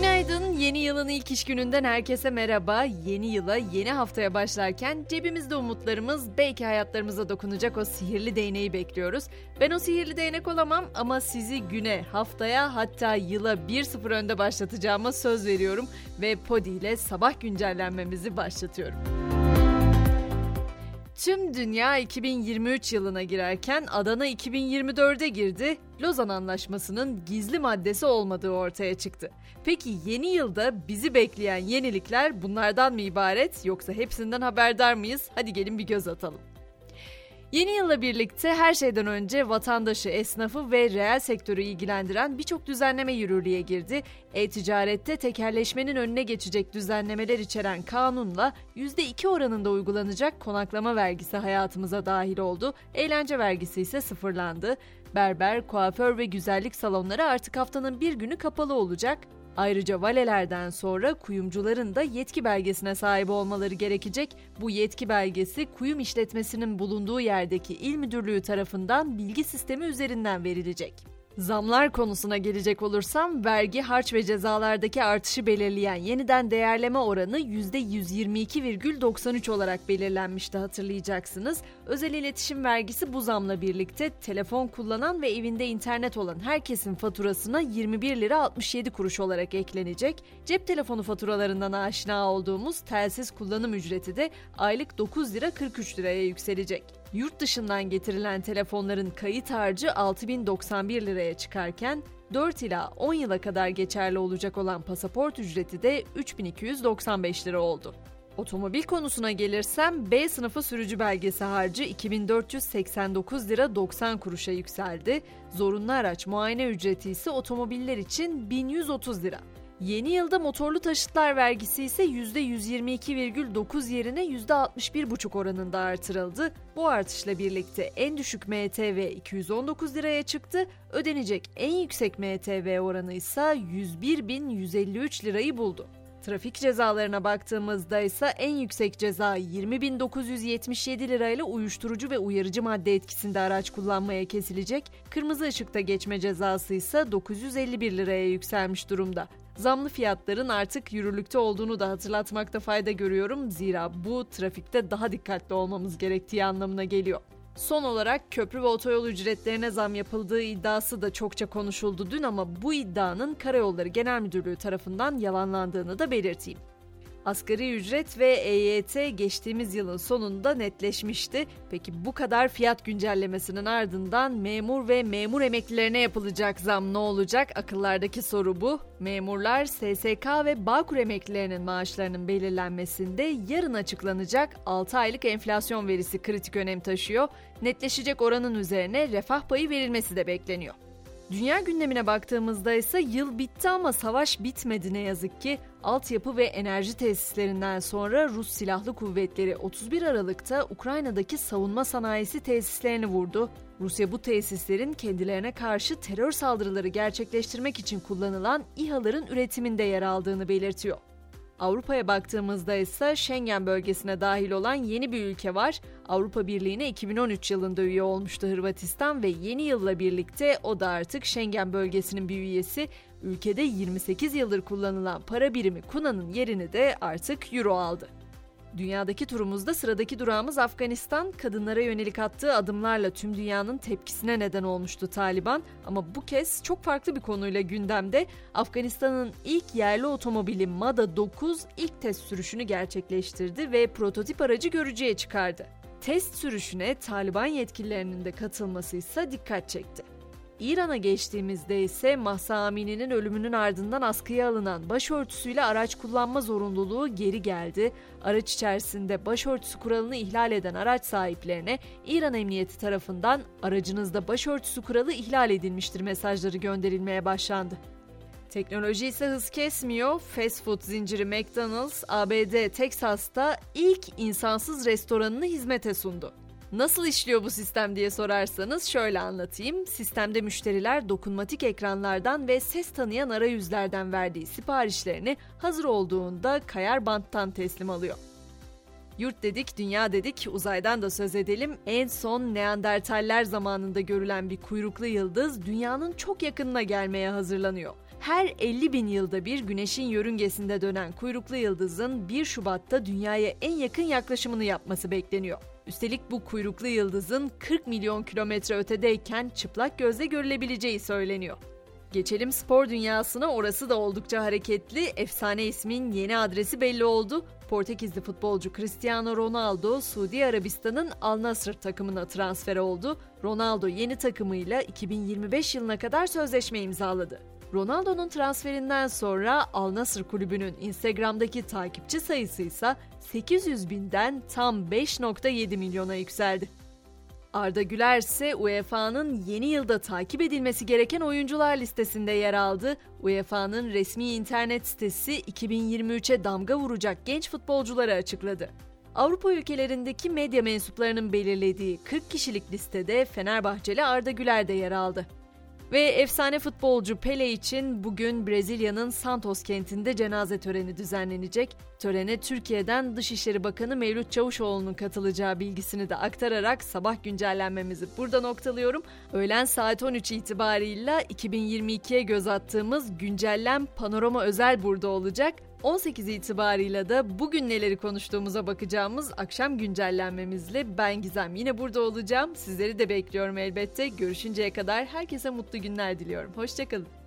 Günaydın. Yeni yılın ilk iş gününden herkese merhaba. Yeni yıla, yeni haftaya başlarken cebimizde umutlarımız, belki hayatlarımıza dokunacak o sihirli değneği bekliyoruz. Ben o sihirli değnek olamam ama sizi güne, haftaya hatta yıla 1-0 önde başlatacağıma söz veriyorum ve Podi ile sabah güncellenmemizi başlatıyorum. Tüm dünya 2023 yılına girerken Adana 2024'e girdi. Lozan Anlaşması'nın gizli maddesi olmadığı ortaya çıktı. Peki yeni yılda bizi bekleyen yenilikler bunlardan mı ibaret yoksa hepsinden haberdar mıyız? Hadi gelin bir göz atalım. Yeni yılla birlikte her şeyden önce vatandaşı, esnafı ve reel sektörü ilgilendiren birçok düzenleme yürürlüğe girdi. E-ticarette tekerleşmenin önüne geçecek düzenlemeler içeren kanunla %2 oranında uygulanacak konaklama vergisi hayatımıza dahil oldu. Eğlence vergisi ise sıfırlandı. Berber, kuaför ve güzellik salonları artık haftanın bir günü kapalı olacak. Ayrıca valelerden sonra kuyumcuların da yetki belgesine sahip olmaları gerekecek. Bu yetki belgesi kuyum işletmesinin bulunduğu yerdeki il müdürlüğü tarafından bilgi sistemi üzerinden verilecek. Zamlar konusuna gelecek olursam vergi, harç ve cezalardaki artışı belirleyen yeniden değerleme oranı %122,93 olarak belirlenmişti hatırlayacaksınız. Özel iletişim vergisi bu zamla birlikte telefon kullanan ve evinde internet olan herkesin faturasına 21 lira 67 kuruş olarak eklenecek. Cep telefonu faturalarından aşina olduğumuz telsiz kullanım ücreti de aylık 9 lira 43 liraya yükselecek. Yurt dışından getirilen telefonların kayıt harcı 6091 liraya çıkarken 4 ila 10 yıla kadar geçerli olacak olan pasaport ücreti de 3295 lira oldu. Otomobil konusuna gelirsem B sınıfı sürücü belgesi harcı 2489 lira 90 kuruşa yükseldi. Zorunlu araç muayene ücreti ise otomobiller için 1130 lira. Yeni yılda motorlu taşıtlar vergisi ise %122,9 yerine %61,5 oranında artırıldı. Bu artışla birlikte en düşük MTV 219 liraya çıktı, ödenecek en yüksek MTV oranı ise 101.153 lirayı buldu. Trafik cezalarına baktığımızda ise en yüksek ceza 20.977 lirayla uyuşturucu ve uyarıcı madde etkisinde araç kullanmaya kesilecek, kırmızı ışıkta geçme cezası ise 951 liraya yükselmiş durumda. Zamlı fiyatların artık yürürlükte olduğunu da hatırlatmakta fayda görüyorum. Zira bu trafikte daha dikkatli olmamız gerektiği anlamına geliyor. Son olarak köprü ve otoyol ücretlerine zam yapıldığı iddiası da çokça konuşuldu dün ama bu iddianın Karayolları Genel Müdürlüğü tarafından yalanlandığını da belirteyim. Asgari ücret ve EYT geçtiğimiz yılın sonunda netleşmişti. Peki bu kadar fiyat güncellemesinin ardından memur ve memur emeklilerine yapılacak zam ne olacak? Akıllardaki soru bu. Memurlar SSK ve Bağkur emeklilerinin maaşlarının belirlenmesinde yarın açıklanacak 6 aylık enflasyon verisi kritik önem taşıyor. Netleşecek oranın üzerine refah payı verilmesi de bekleniyor. Dünya gündemine baktığımızda ise yıl bitti ama savaş bitmedi ne yazık ki. Altyapı ve enerji tesislerinden sonra Rus Silahlı Kuvvetleri 31 Aralık'ta Ukrayna'daki savunma sanayisi tesislerini vurdu. Rusya bu tesislerin kendilerine karşı terör saldırıları gerçekleştirmek için kullanılan İHA'ların üretiminde yer aldığını belirtiyor. Avrupa'ya baktığımızda ise Schengen bölgesine dahil olan yeni bir ülke var. Avrupa Birliği'ne 2013 yılında üye olmuştu Hırvatistan ve yeni yılla birlikte o da artık Schengen bölgesinin bir üyesi. Ülkede 28 yıldır kullanılan para birimi Kuna'nın yerini de artık Euro aldı. Dünyadaki turumuzda sıradaki durağımız Afganistan. Kadınlara yönelik attığı adımlarla tüm dünyanın tepkisine neden olmuştu Taliban. Ama bu kez çok farklı bir konuyla gündemde. Afganistan'ın ilk yerli otomobili Mada 9 ilk test sürüşünü gerçekleştirdi ve prototip aracı görücüye çıkardı. Test sürüşüne Taliban yetkililerinin de katılması ise dikkat çekti. İran'a geçtiğimizde ise Mahsa Amini'nin ölümünün ardından askıya alınan başörtüsüyle araç kullanma zorunluluğu geri geldi. Araç içerisinde başörtüsü kuralını ihlal eden araç sahiplerine İran Emniyeti tarafından aracınızda başörtüsü kuralı ihlal edilmiştir mesajları gönderilmeye başlandı. Teknoloji ise hız kesmiyor. Fast food zinciri McDonald's, ABD Texas'ta ilk insansız restoranını hizmete sundu. Nasıl işliyor bu sistem diye sorarsanız şöyle anlatayım. Sistemde müşteriler dokunmatik ekranlardan ve ses tanıyan arayüzlerden verdiği siparişlerini hazır olduğunda kayar banttan teslim alıyor. Yurt dedik, dünya dedik, uzaydan da söz edelim. En son Neandertaller zamanında görülen bir kuyruklu yıldız dünyanın çok yakınına gelmeye hazırlanıyor. Her 50 bin yılda bir güneşin yörüngesinde dönen kuyruklu yıldızın 1 Şubat'ta dünyaya en yakın yaklaşımını yapması bekleniyor. Üstelik bu kuyruklu yıldızın 40 milyon kilometre ötedeyken çıplak gözle görülebileceği söyleniyor. Geçelim spor dünyasına orası da oldukça hareketli. Efsane ismin yeni adresi belli oldu. Portekizli futbolcu Cristiano Ronaldo Suudi Arabistan'ın Al Nassr takımına transfer oldu. Ronaldo yeni takımıyla 2025 yılına kadar sözleşme imzaladı. Ronaldo'nun transferinden sonra Al Nassr kulübünün Instagram'daki takipçi sayısı ise 800 binden tam 5.7 milyona yükseldi. Arda Güler ise UEFA'nın yeni yılda takip edilmesi gereken oyuncular listesinde yer aldı. UEFA'nın resmi internet sitesi 2023'e damga vuracak genç futbolcuları açıkladı. Avrupa ülkelerindeki medya mensuplarının belirlediği 40 kişilik listede Fenerbahçeli Arda Güler de yer aldı. Ve efsane futbolcu Pele için bugün Brezilya'nın Santos kentinde cenaze töreni düzenlenecek. Törene Türkiye'den Dışişleri Bakanı Mevlüt Çavuşoğlu'nun katılacağı bilgisini de aktararak sabah güncellenmemizi burada noktalıyorum. Öğlen saat 13 itibarıyla 2022'ye göz attığımız güncellem panorama özel burada olacak. 18 itibarıyla da bugün neleri konuştuğumuza bakacağımız akşam güncellenmemizle ben Gizem yine burada olacağım. Sizleri de bekliyorum elbette. Görüşünceye kadar herkese mutlu günler diliyorum. Hoşçakalın.